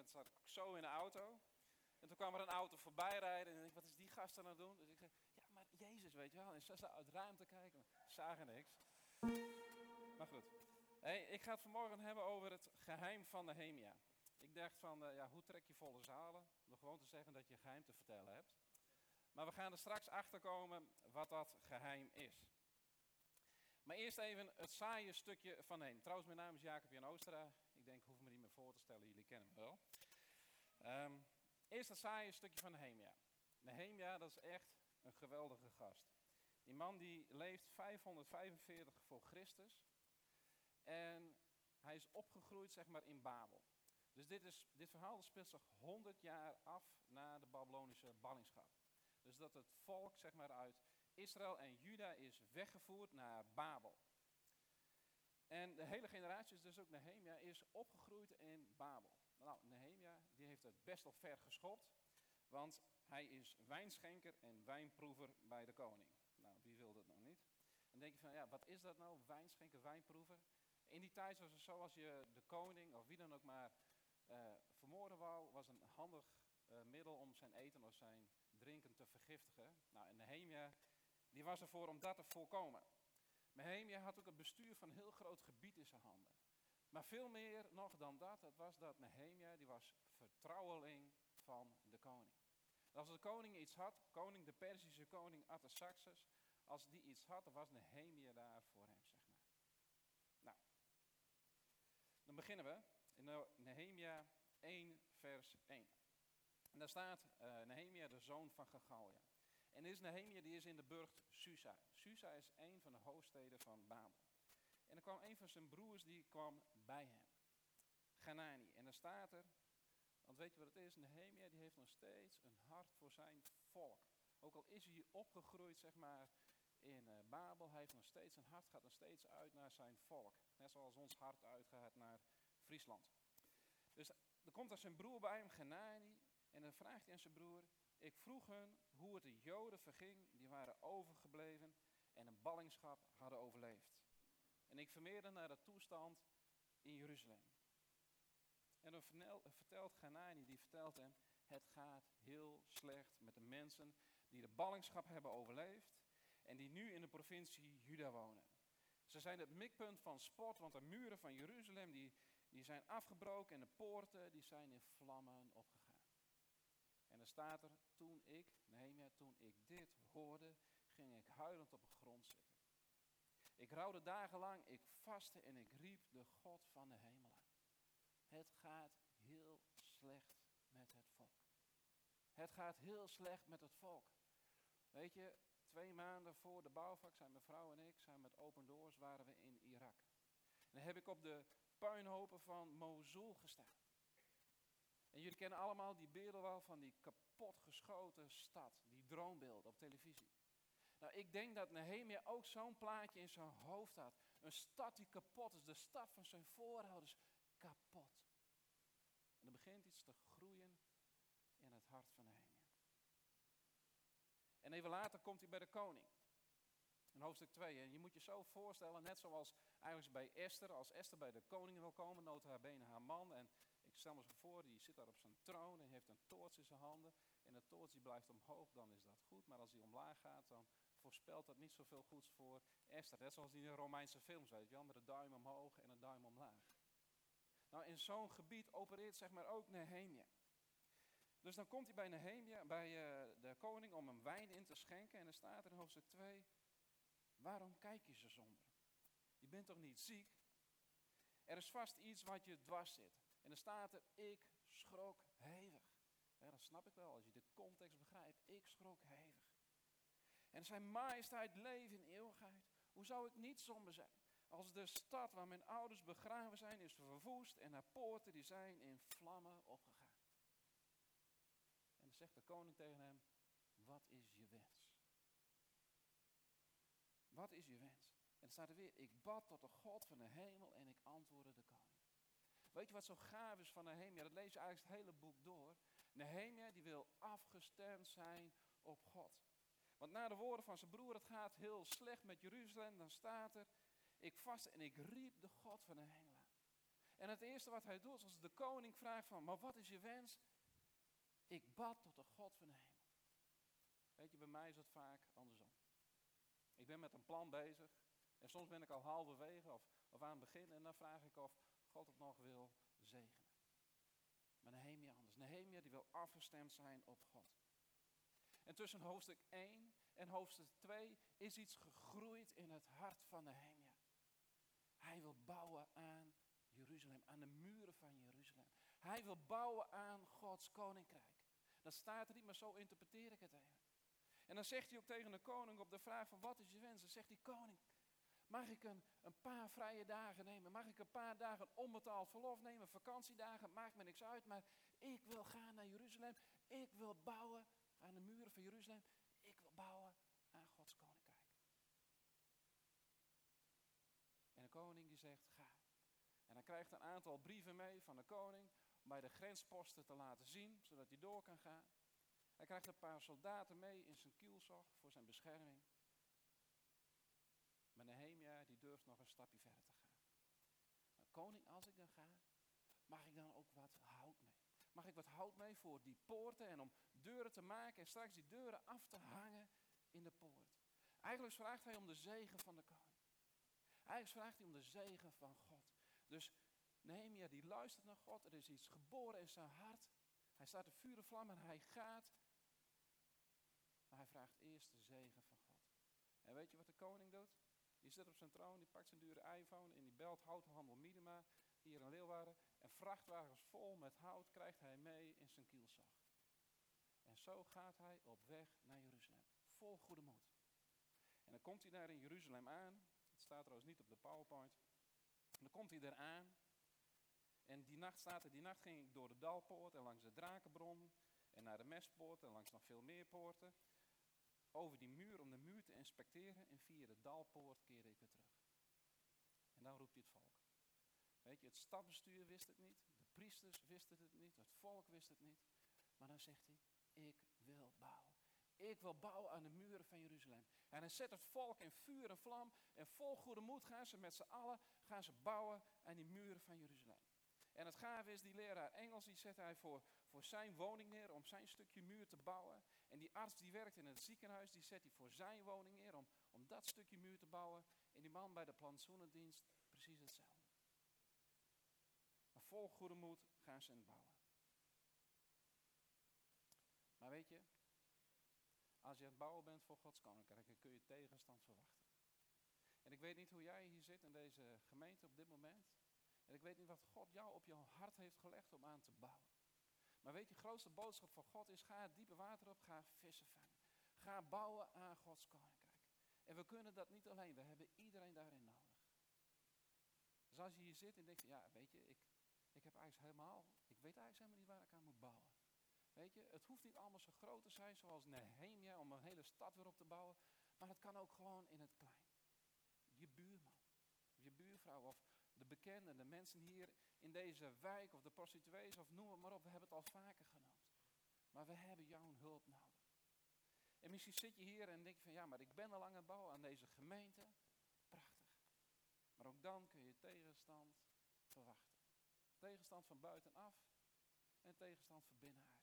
moment zat ik zo in de auto. En toen kwam er een auto voorbij rijden. En ik wat is die gast aan het doen? Dus ik zei, ja, maar Jezus, weet je wel. En ze uit het raam te kijken, zagen niks. Maar goed. Ik ga het vanmorgen hebben over het geheim van Nehemia. Ik dacht van, uh, ja, hoe trek je volle zalen? Door gewoon te zeggen dat je geheim te vertellen hebt. Maar we gaan er straks achter komen wat dat geheim is. Maar eerst even het saaie stukje van heen. Trouwens, mijn naam is Jacob Jan Oostra. Ik denk, hoef me niet voor te stellen, jullie kennen me wel. Um, eerst het saaie stukje van Nehemia. Nehemia, dat is echt een geweldige gast. Die man die leeft 545 voor Christus. En hij is opgegroeid, zeg maar, in Babel. Dus dit, is, dit verhaal speelt zich 100 jaar af na de Babylonische ballingschap. Dus dat het volk, zeg maar, uit Israël en Juda is weggevoerd naar Babel. En de hele generatie, dus ook Nehemia, is opgegroeid in Babel. Nou, Nehemia die heeft het best wel ver geschopt, want hij is wijnschenker en wijnproever bij de koning. Nou, wie wil dat nou niet? Dan denk je van, ja, wat is dat nou, wijnschenker, wijnproever? In die tijd was het zo, als je de koning of wie dan ook maar uh, vermoorden wou, was een handig uh, middel om zijn eten of zijn drinken te vergiftigen. Nou, en Nehemia die was ervoor om dat te voorkomen. Nehemia had ook het bestuur van een heel groot gebied in zijn handen. Maar veel meer nog dan dat, het was dat Nehemia, die was vertrouweling van de koning. Als de koning iets had, koning, de Perzische koning Artaxerxes, als die iets had, dan was Nehemia daar voor hem, zeg maar. Nou, dan beginnen we in Nehemia 1, vers 1. En daar staat uh, Nehemia, de zoon van Gagalia. En is Nehemia, die is in de burcht Susa. Susa is een van de hoofdsteden van Babel. En er kwam een van zijn broers, die kwam bij hem. Ganani. En dan staat er, want weet je wat het is? Nehemia die heeft nog steeds een hart voor zijn volk. Ook al is hij opgegroeid, zeg maar, in uh, Babel, hij heeft nog steeds een hart, gaat nog steeds uit naar zijn volk. Net zoals ons hart uitgaat naar Friesland. Dus er komt er zijn broer bij hem, Ganani, en dan vraagt hij aan zijn broer, ik vroeg hun hoe het de Joden verging die waren overgebleven en een ballingschap hadden overleefd. En ik vermeerde naar de toestand in Jeruzalem. En dan vertelt Ganani, die vertelt hem, het gaat heel slecht met de mensen die de ballingschap hebben overleefd en die nu in de provincie Juda wonen. Ze zijn het mikpunt van sport, want de muren van Jeruzalem die, die zijn afgebroken en de poorten die zijn in vlammen opgegaan. Dan staat er, toen ik, Nehemia, toen ik dit hoorde, ging ik huilend op de grond zitten. Ik rouwde dagenlang, ik vastte en ik riep de God van de hemel aan. Het gaat heel slecht met het volk. Het gaat heel slecht met het volk. Weet je, twee maanden voor de bouwvak zijn mijn vrouw en ik, zijn met Open Doors, waren we in Irak. En dan heb ik op de puinhopen van Mosul gestaan. En jullie kennen allemaal die beelden wel van die kapotgeschoten stad, die droombeelden op televisie. Nou, ik denk dat Nehemia ook zo'n plaatje in zijn hoofd had. Een stad die kapot is, de stad van zijn voorouders, kapot. En er begint iets te groeien in het hart van Nehemia. En even later komt hij bij de koning. In hoofdstuk 2. En je moet je zo voorstellen, net zoals eigenlijk bij Esther, als Esther bij de koning wil komen, nota haar benen haar man. En ik stel me voor, die zit daar op zijn troon en heeft een toorts in zijn handen. En de toorts die blijft omhoog, dan is dat goed. Maar als die omlaag gaat, dan voorspelt dat niet zoveel goeds voor Esther. Net zoals in de Romeinse films, weet je wel, met een duim omhoog en een duim omlaag. Nou, in zo'n gebied opereert zeg maar ook Nehemia. Dus dan komt hij bij Nehemia, bij uh, de koning, om hem wijn in te schenken. En dan staat er in hoofdstuk 2, waarom kijk je zo somber? Je bent toch niet ziek? Er is vast iets wat je dwars zit. En dan staat er, ik schrok hevig. Ja, dat snap ik wel, als je de context begrijpt. Ik schrok hevig. En zijn majesteit leven in eeuwigheid. Hoe zou ik niet somber zijn? Als de stad waar mijn ouders begraven zijn is verwoest en haar poorten die zijn in vlammen opgegaan. En dan zegt de koning tegen hem, wat is je wens? Wat is je wens? En dan staat er weer, ik bad tot de God van de hemel en ik antwoordde de koning. Weet je wat zo gaaf is van Nehemia? Dat lees je eigenlijk het hele boek door. Nehemia die wil afgestemd zijn op God. Want na de woorden van zijn broer, het gaat heel slecht met Jeruzalem, dan staat er, ik vast en ik riep de God van de hemel aan. En het eerste wat hij doet, als de koning vraagt van, maar wat is je wens? Ik bad tot de God van de hemel. Weet je, bij mij is het vaak andersom. Ik ben met een plan bezig. En soms ben ik al halverwege of, of aan het begin. En dan vraag ik of God het nog wil zegenen. Maar Nehemia anders. Nehemia die wil afgestemd zijn op God. En tussen hoofdstuk 1 en hoofdstuk 2 is iets gegroeid in het hart van Nehemia. Hij wil bouwen aan Jeruzalem, aan de muren van Jeruzalem. Hij wil bouwen aan Gods koninkrijk. Dat staat er niet, maar zo interpreteer ik het even. En dan zegt hij ook tegen de koning op de vraag van wat is je wens? Dan zegt die koning, mag ik een, paar vrije dagen nemen? Mag ik een paar dagen onbetaald verlof nemen? Vakantiedagen, maakt me niks uit. Maar ik wil gaan naar Jeruzalem. Ik wil bouwen aan de muren van Jeruzalem. Ik wil bouwen aan Gods koninkrijk. En de koning die zegt, ga. En hij krijgt een aantal brieven mee van de koning om bij de grensposten te laten zien, zodat hij door kan gaan. Hij krijgt een paar soldaten mee in zijn kielzog voor zijn bescherming. Maar Nehemia die durft nog een stapje verder te gaan. Koning, als ik dan ga, mag ik dan ook wat hout mee? Mag ik wat hout mee voor die poorten en om deuren te maken en straks die deuren af te hangen in de poort? Eigenlijk vraagt hij om de zegen van de koning. Eigenlijk vraagt hij om de zegen van God. Dus Nehemia die luistert naar God. Er is iets geboren in zijn hart. Hij staat de vuren vlam en hij gaat. Maar hij vraagt eerst de zegen van God. En weet je wat de koning doet? Die zit op zijn troon, die pakt zijn dure iPhone en die belt houthandel Miedema hier in Leeuwarden. En vrachtwagens vol met hout krijgt hij mee in zijn kielzog. En zo gaat hij op weg naar Jeruzalem. Vol goede moed. En dan komt hij daar in Jeruzalem aan. Het staat trouwens niet op de PowerPoint. En dan komt hij eraan. En die nacht staat er, die nacht ging ik door de Dalpoort en langs de Drakenbron. En naar de Mestpoort en langs nog veel meer poorten. Over die muur om de muur te inspecteren. En via de Dalpoort keerde ik weer terug. En dan roept hij het volk. Weet je, het stadbestuur wist het niet. De priesters wisten het niet. Het volk wist het niet. Maar dan zegt hij, ik wil bouwen. Ik wil bouwen aan de muren van Jeruzalem. En hij zet het volk in vuur en vlam. En vol goede moed gaan ze met z'n allen gaan ze bouwen aan die muren van Jeruzalem. En het gave is, die leraar Engels, die zet hij voor, voor zijn woning neer om zijn stukje muur te bouwen. En die arts die werkt in het ziekenhuis, die zet hij voor zijn woning neer om, dat stukje muur te bouwen. En die man bij de plantsoenendienst, precies hetzelfde. Maar vol goede moed gaan ze in bouwen. Maar weet je, als je aan het bouwen bent voor Gods koninkrijk, dan kun je tegenstand verwachten. En ik weet niet hoe jij hier zit in deze gemeente op dit moment. En ik weet niet wat God jou op jouw hart heeft gelegd om aan te bouwen. Maar weet je, de grootste boodschap van God is: ga het diepe water op, ga vissen vangen. Ga bouwen aan Gods koninkrijk. En we kunnen dat niet alleen, we hebben iedereen daarin nodig. Dus als je hier zit en denkt: ja, weet je, ik, ik heb eigenlijk helemaal, ik weet eigenlijk helemaal niet waar ik aan moet bouwen. Weet je, het hoeft niet allemaal zo groot te zijn zoals Nehemia om een hele stad weer op te bouwen. Maar het kan ook gewoon in het klein. Je buurman, je buurvrouw of de bekenden, de mensen hier in deze wijk of de prostituees of noem het maar op. We hebben het al vaker genoemd. Maar we hebben jouw hulp nodig. En misschien zit je hier en denk je van ja, maar ik ben al aan het bouwen aan deze gemeente. Prachtig. Maar ook dan kun je tegenstand verwachten. Tegenstand van buitenaf en tegenstand van binnenuit.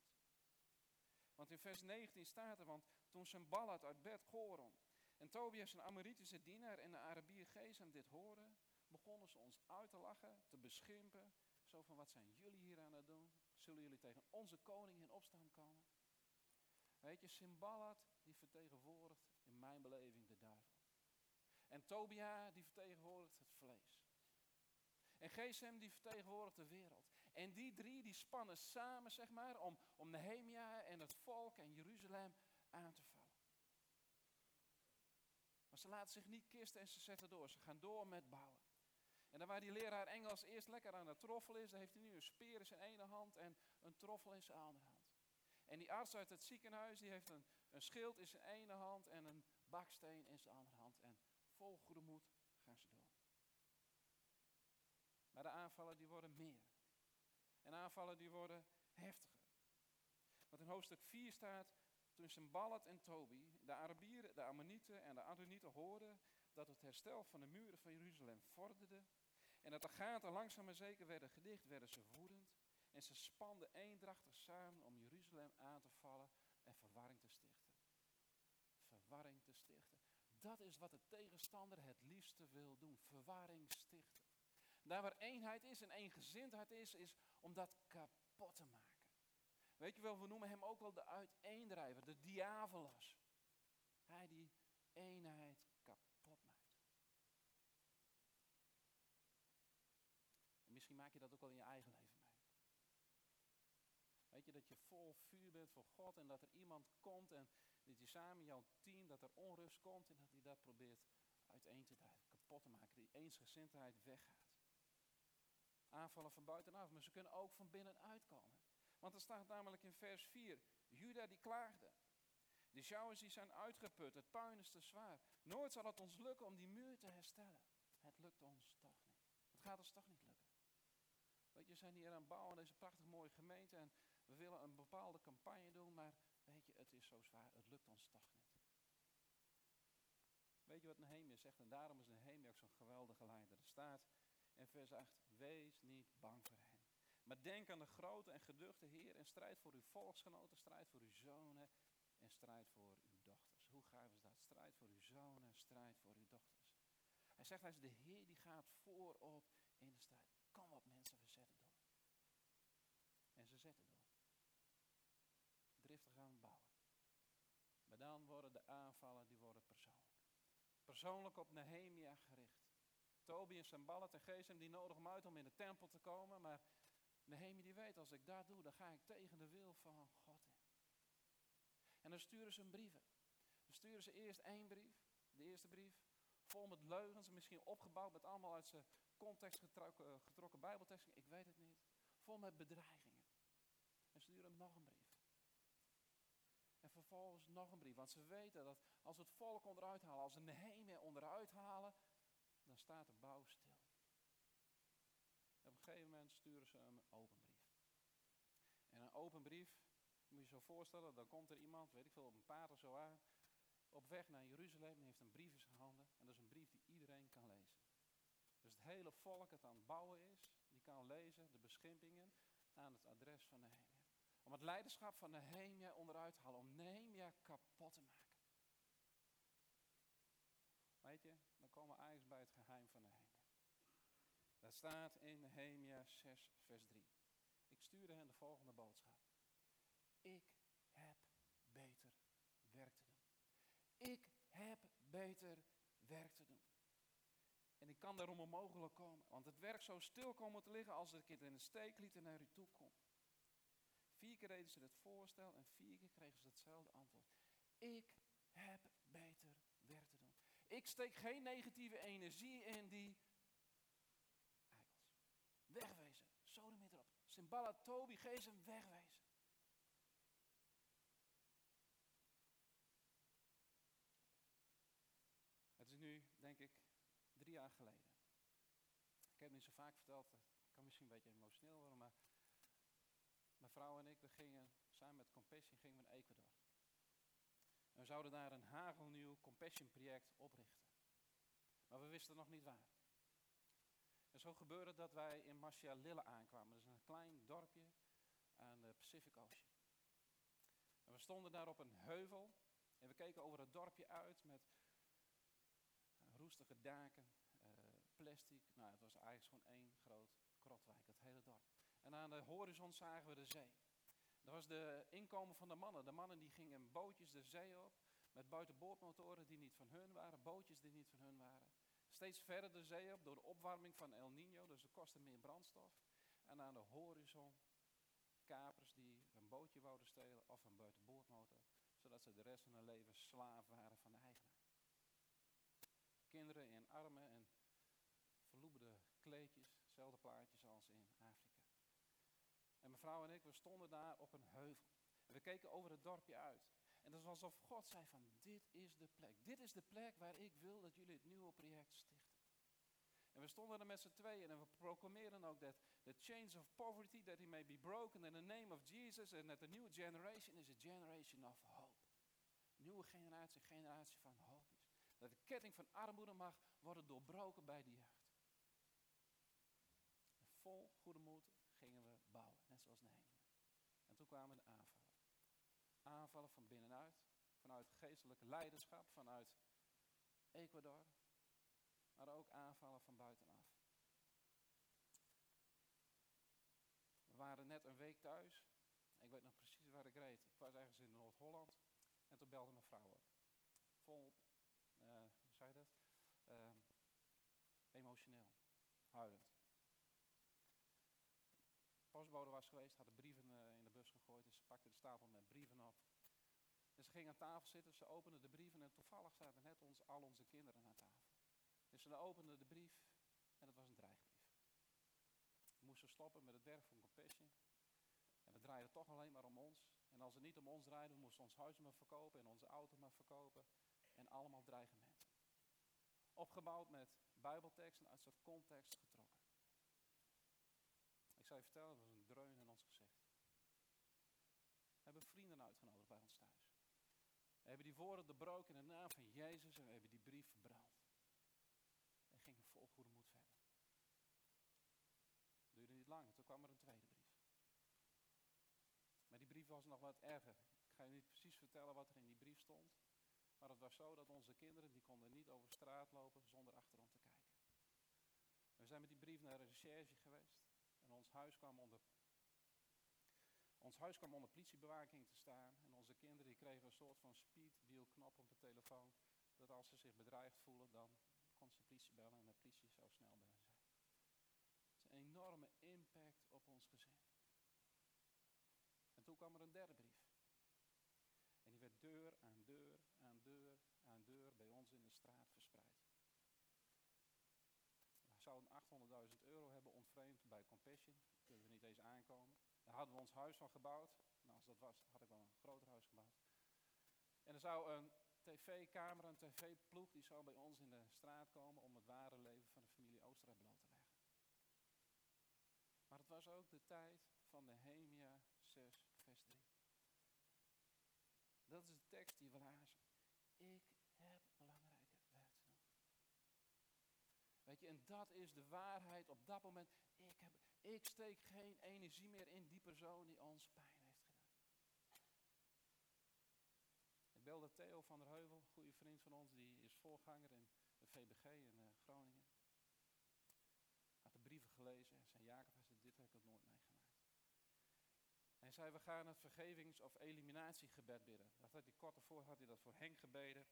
Want in vers 19 staat er, want toen Sambalat uit Bed Goron en Tobias een Amoritische dienaar en de Arabier Gesem dit hoorden, begonnen ze ons uit te lachen, te beschimpen. Zo van, wat zijn jullie hier aan het doen? Zullen jullie tegen onze koning in opstand komen? Weet je, Simbalat, die vertegenwoordigt in mijn beleving de duivel. En Tobia, die vertegenwoordigt het vlees. En Gesem, die vertegenwoordigt de wereld. En die drie, die spannen samen, zeg maar, om, om Nehemia en het volk en Jeruzalem aan te vallen. Maar ze laten zich niet kisten en ze zetten door. Ze gaan door met bouwen. En dan waar die leraar Engels eerst lekker aan het troffel is, dan heeft hij nu een speer in zijn ene hand en een troffel in zijn andere hand. En die arts uit het ziekenhuis, die heeft een, een schild in zijn ene hand en een baksteen in zijn andere hand. En vol goede moed gaan ze door. Maar de aanvallen die worden meer. En aanvallen die worden heftiger. Want in hoofdstuk 4 staat, toen Sambalat en Tobi, de Arabieren, de Ammonieten en de Adonieten hoorden dat het herstel van de muren van Jeruzalem vorderde En dat de gaten langzaam maar zeker werden gedicht, werden ze woedend. En ze spanden eendrachtig samen om Jeruzalem aan te vallen en verwarring te stichten. Verwarring te stichten. Dat is wat de tegenstander het liefste wil doen. Verwarring stichten. Daar waar eenheid is en eengezindheid is, is om dat kapot te maken. Weet je wel, we noemen hem ook wel de uiteendrijver, de diabolos. Hij die eenheid kapot maakt. En misschien maak je dat ook wel in je eigen leven mee. Weet je, dat je vol vuur bent voor God en dat er iemand komt en dat je samen jouw team, dat er onrust komt en dat hij dat probeert uiteen te drijven, kapot te maken, die eensgezindheid weggaat. Aanvallen van buitenaf, maar ze kunnen ook van binnenuit komen. Want er staat namelijk in vers 4, Juda die klaagde. De sjouwers die zijn uitgeput, het puin is te zwaar. Nooit zal het ons lukken om die muur te herstellen. Het lukt ons toch niet. Het gaat ons toch niet lukken. Weet je, we zijn hier aan het bouwen, deze prachtig mooie gemeente. En we willen een bepaalde campagne doen, maar weet je, het is zo zwaar, het lukt ons toch niet. Weet je wat Nehemia zegt? En daarom is Nehemia ook zo'n geweldige leider. Er staat in vers 8, wees niet bang voor hen. Maar denk aan de grote en geduchte Heer en strijd voor uw volksgenoten, strijd voor uw zonen en strijd voor uw dochters. Hoe gaaf is dat? Strijd voor uw zonen, strijd voor uw dochters. Hij zegt, hij is de Heer die gaat voorop in de strijd. Kom op mensen, we zetten door. En ze zetten door. Driftig gaan bouwen. Maar dan worden de aanvallen, die worden persoonlijk. Persoonlijk op Nehemia gericht. Toby en Sambalat en Gesem die nodig hem uit om in de tempel te komen. Maar Nehemia die weet, als ik dat doe, dan ga ik tegen de wil van God in. En dan sturen ze een brieven. Dan sturen ze eerst één brief, de eerste brief, vol met leugens, misschien opgebouwd met allemaal uit zijn context getrokken, eh, getrokken bijbelteksten, ik weet het niet. Vol met bedreigingen. En sturen hem nog een brief. En vervolgens nog een brief, want ze weten dat als het volk onderuit halen, als we Nehemia onderuit halen, dan staat de bouw stil. Op een gegeven moment sturen ze een open brief. En een open brief, moet je zo voorstellen, dan komt er iemand, weet ik veel, op een paard of zo aan, op weg naar Jeruzalem en heeft een brief in zijn handen. En dat is een brief die iedereen kan lezen. Dus het hele volk het aan het bouwen is, die kan lezen de beschimpingen aan het adres van Nehemia. Om het leiderschap van Nehemia onderuit te halen, om Nehemia kapot te maken. Weet je, dan komen we eigenlijk bij het geheim van Nehemia. Dat staat in Nehemia 6, vers 3. Ik stuurde hen de volgende boodschap. Ik heb beter werk te doen. Ik heb beter werk te doen. En ik kan daarom onmogelijk komen. Want het werk zou stil komen te liggen als ik het in de steek liet en naar u toe kom. Vier keer deden ze het voorstel en vier keer kregen ze hetzelfde antwoord. Ik heb beter werk te doen. Ik steek geen negatieve energie in die eikels. Wegwezen. Sodemiet erop. Simbala, Tobi, geef hem wegwezen. Het is nu, denk ik, drie jaar geleden. Ik heb het zo vaak verteld, het kan misschien een beetje emotioneel worden, maar mijn vrouw en ik, we gingen samen met Compassion gingen we naar Ecuador. We zouden daar een hagelnieuw Compassion project oprichten. Maar we wisten nog niet waar. En zo gebeurde dat wij in Lille aankwamen. Dat is een klein dorpje aan de Pacific Ocean. En we stonden daar op een heuvel en we keken over het dorpje uit met roestige daken, uh, plastic. Nou, het was eigenlijk gewoon één groot krotwijk, het hele dorp. En aan de horizon zagen we de zee. Dat was de inkomen van de mannen. De mannen die gingen bootjes de zee op met buitenboordmotoren die niet van hun waren, bootjes die niet van hun waren. Steeds verder de zee op door de opwarming van El Nino, dus ze kosten meer brandstof. En aan de horizon kapers die een bootje wouden stelen of een buitenboordmotor, zodat ze de rest van hun leven slaaf waren van de eigenaar. Kinderen in armen en verloeberde kleedjes, hetzelfde Afrika. En mevrouw en ik, we stonden daar op een heuvel. En we keken over het dorpje uit. En dat was alsof God zei van, dit is de plek. Dit is de plek waar ik wil dat jullie het nieuwe project stichten. En we stonden er met z'n tweeën en we proclameren ook dat the chains of poverty, that he may be broken in the name of Jesus. And that the new generation is a generation of hope. Nieuwe generatie, generatie van hoop. Dat de ketting van armoede mag worden doorbroken bij de jeugd. goede moed gingen we bouwen, net zoals Nehemia. En toen kwamen de aanvallen. Aanvallen van binnenuit, vanuit geestelijke leiderschap, vanuit Ecuador, maar ook aanvallen van buitenaf. We waren net een week thuis. Ik weet nog precies waar ik reed. Ik was ergens in Noord-Holland. En toen belde mijn vrouw. Vol, uh, hoe zei dat? Uh, emotioneel. Huilend. Postbode was geweest, had de brieven gegooid. Dus ze pakte de stapel met brieven op. En ze ging aan tafel zitten, ze opende de brieven en toevallig zaten net ons, al onze kinderen aan tafel. Dus ze opende de brief en het was een dreigbrief. We moesten stoppen met het werk van Compassion. En we draaiden toch alleen maar om ons. En als het niet om ons draaide, we moesten ons huis maar verkopen en onze auto maar verkopen. En allemaal dreigementen. Opgebouwd met bijbelteksten uit zijn context getrokken. Ik zou je vertellen, dat was een dreun in ons gezicht. We hebben vrienden uitgenodigd bij ons thuis. We hebben die woorden doorbroken in de naam van Jezus en we hebben die brief verbrand. En gingen vol goede moed verder. Duurde niet lang, toen kwam er een tweede brief. Maar die brief was nog wat erger. Ik ga je niet precies vertellen wat er in die brief stond. Maar het was zo dat onze kinderen, die konden niet over straat lopen zonder achterom te kijken. We zijn met die brief naar de recherche geweest. En ons huis kwam onder, ons huis kwam onder politiebewaking te staan. En onze kinderen die kregen een soort van speeddeal-knop op de telefoon. Dat als ze zich bedreigd voelen, dan kon ze politie bellen en de politie zou snel bij zijn. Het is een enorme impact op ons gezin. En toen kwam er een derde brief. En die werd deur aan deur aan deur aan deur bij ons in de straat verspreid. We zouden 800.000 euro hebben ontvreemd bij Compassion. Daar kunnen we niet eens aankomen. Daar hadden we ons huis van gebouwd. Dat was, had ik wel een groter huis gebouwd. En er zou een tv-camera, een tv-ploeg, die zou bij ons in de straat komen om het ware leven van de familie bloot te leggen. Maar het was ook de tijd van Nehemia 6, vers 3. Dat is de tekst die we lazen. Ik heb belangrijker werk. Weet je, en dat is de waarheid op dat moment. Ik, heb, ik steek geen energie meer in die persoon die ons pijn heeft gedaan. Ik belde Theo van der Heuvel, een goede vriend van ons, die is voorganger in de VBG in uh, Groningen. Had de brieven gelezen en zei, Jacob, dit heb ik het nooit meegemaakt. Hij zei, we gaan het vergevings- of eliminatiegebed bidden. Dat had hij kort ervoor had hij dat voor Henk gebeden.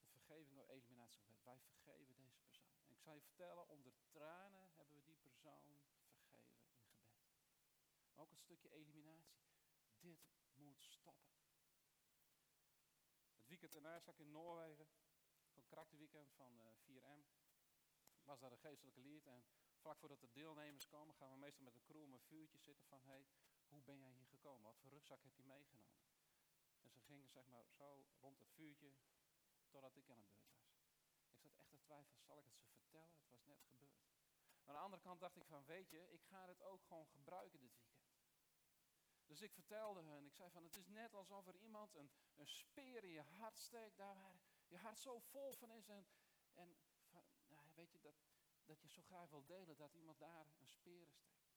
Het vergeving of eliminatiegebed. Wij vergeven deze persoon. En ik zal je vertellen, onder tranen hebben we die persoon vergeven in gebed. Maar ook een stukje eliminatie. Dit moet stoppen. Het weekend erna zat in Noorwegen. Een karakterweekend van uh, eh, 4M. Was daar een geestelijke lied en vlak voordat de deelnemers komen, gaan we meestal met een crew om een vuurtje zitten van, hey, hoe ben jij hier gekomen? Wat voor rugzak heb je meegenomen? En ze gingen zeg maar zo rond het vuurtje, totdat ik aan de beurt was. Ik zat echt te twijfelen, zal ik het ze vertellen? Het was net gebeurd. Maar aan de andere kant dacht ik van, weet je, ik ga het ook gewoon gebruiken dit weekend. Dus ik vertelde hun, ik zei van, het is net alsof er iemand een, een speer in je hart steekt, daar waar je hart zo vol van is. En, en nou, weet je, dat, dat je zo graag wil delen dat iemand daar een speren steekt.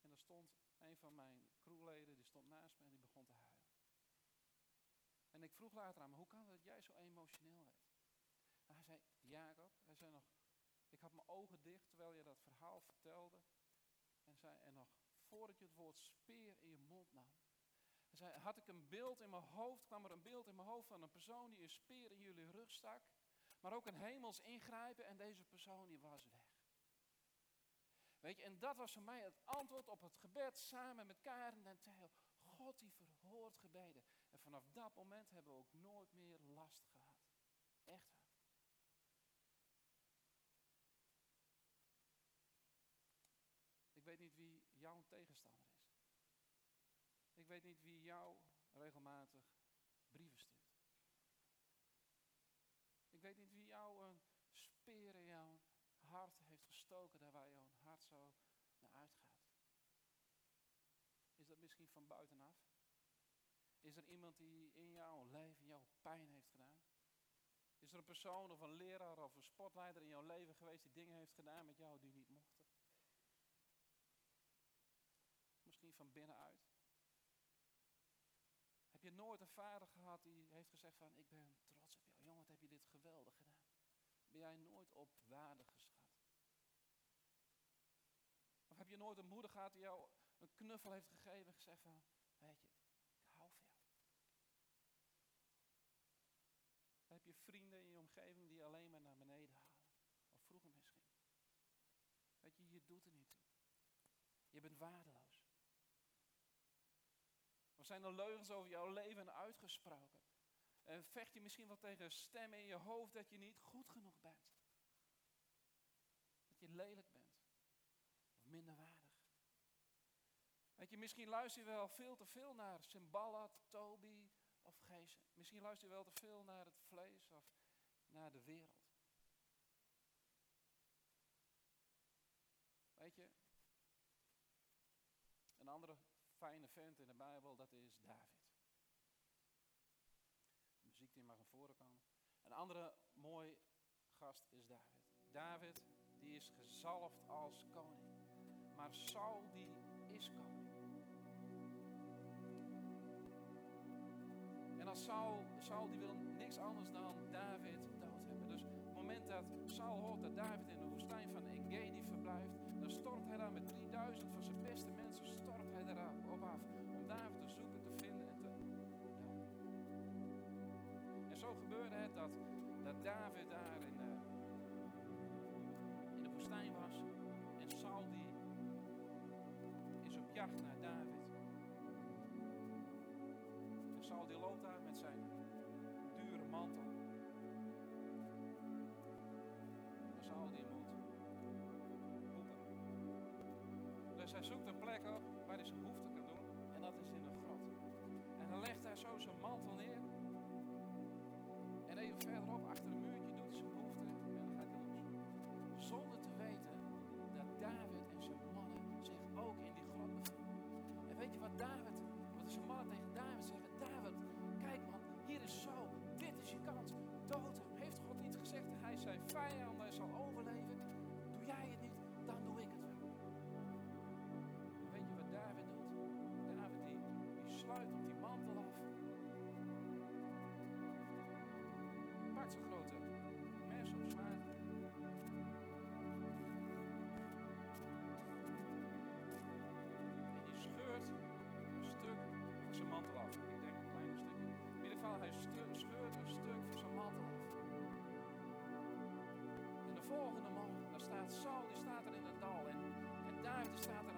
En er stond een van mijn crewleden, die stond naast me en die begon te huilen. En ik vroeg later aan me, hoe kan het dat jij zo emotioneel werd? En hij zei, Jacob, hij zei nog, ik had mijn ogen dicht terwijl je dat verhaal vertelde. En zei, en nog voordat je het woord speer in je mond nam. Hij zei, had ik een beeld in mijn hoofd, kwam er een beeld in mijn hoofd van een persoon die een speer in jullie rug stak maar ook een hemels ingrijpen en deze persoon die was weg. Weet je, en dat was voor mij het antwoord op het gebed samen met Karen en Theo. God die verhoort gebeden. En vanaf dat moment hebben we ook nooit meer last gehad. Echt waar. Ik weet niet wie jouw tegenstander is. Ik weet niet wie jou regelmatig brieven stuurt. Ik weet niet wie jou een speer in jouw hart heeft gestoken, daar waar jouw hart zo naar uitgaat. Is dat misschien van buitenaf? Is er iemand die in jouw leven jouw pijn heeft gedaan? Is Is er een persoon of een leraar of een sportleider in jouw leven geweest die dingen heeft gedaan met jou die niet mochten? Misschien van binnenuit. Je nooit een vader gehad die heeft gezegd van ik ben trots op jou. Jongen, wat heb je dit geweldig gedaan. Ben jij nooit op waarde geschat? Of heb je nooit een moeder gehad die jou een knuffel heeft gegeven en gezegd van, weet je, ik hou van jou. heb je vrienden in je omgeving die alleen maar naar beneden halen. Of vroeger misschien. Weet je, je doet er niet toe. Je bent waardeloos. Zijn er leugens over jouw leven uitgesproken? En vecht je misschien wel tegen stemmen in je hoofd dat je niet goed genoeg bent. Dat je lelijk bent. Of minderwaardig. Weet je, misschien luister je wel veel te veel naar Simballat, Toby of Gezen. Misschien luister je wel te veel naar het vlees of naar de wereld. Weet je, een andere fijne vent in de Bijbel, dat is David. Muziek die mag naar voren komen. Een andere mooi gast is David. David, die is gezalfd als koning. Maar Saul, die is koning. En als Saul, Saul die wil niks anders dan David dood hebben. Dus op het moment dat Saul hoort dat David in de woestijn van Engedi verblijft, dan stort hij daar met 3000 van zijn beste mensen, stort hij daar David daar in, uh, in de woestijn was. En Saul die is op jacht naar David. En Saul die loopt daar met zijn dure mantel. Hij stu- scheurt een stuk van zijn mantel af. En de volgende morgen, dan staat Saul, die staat er in het dal. En, en David staat er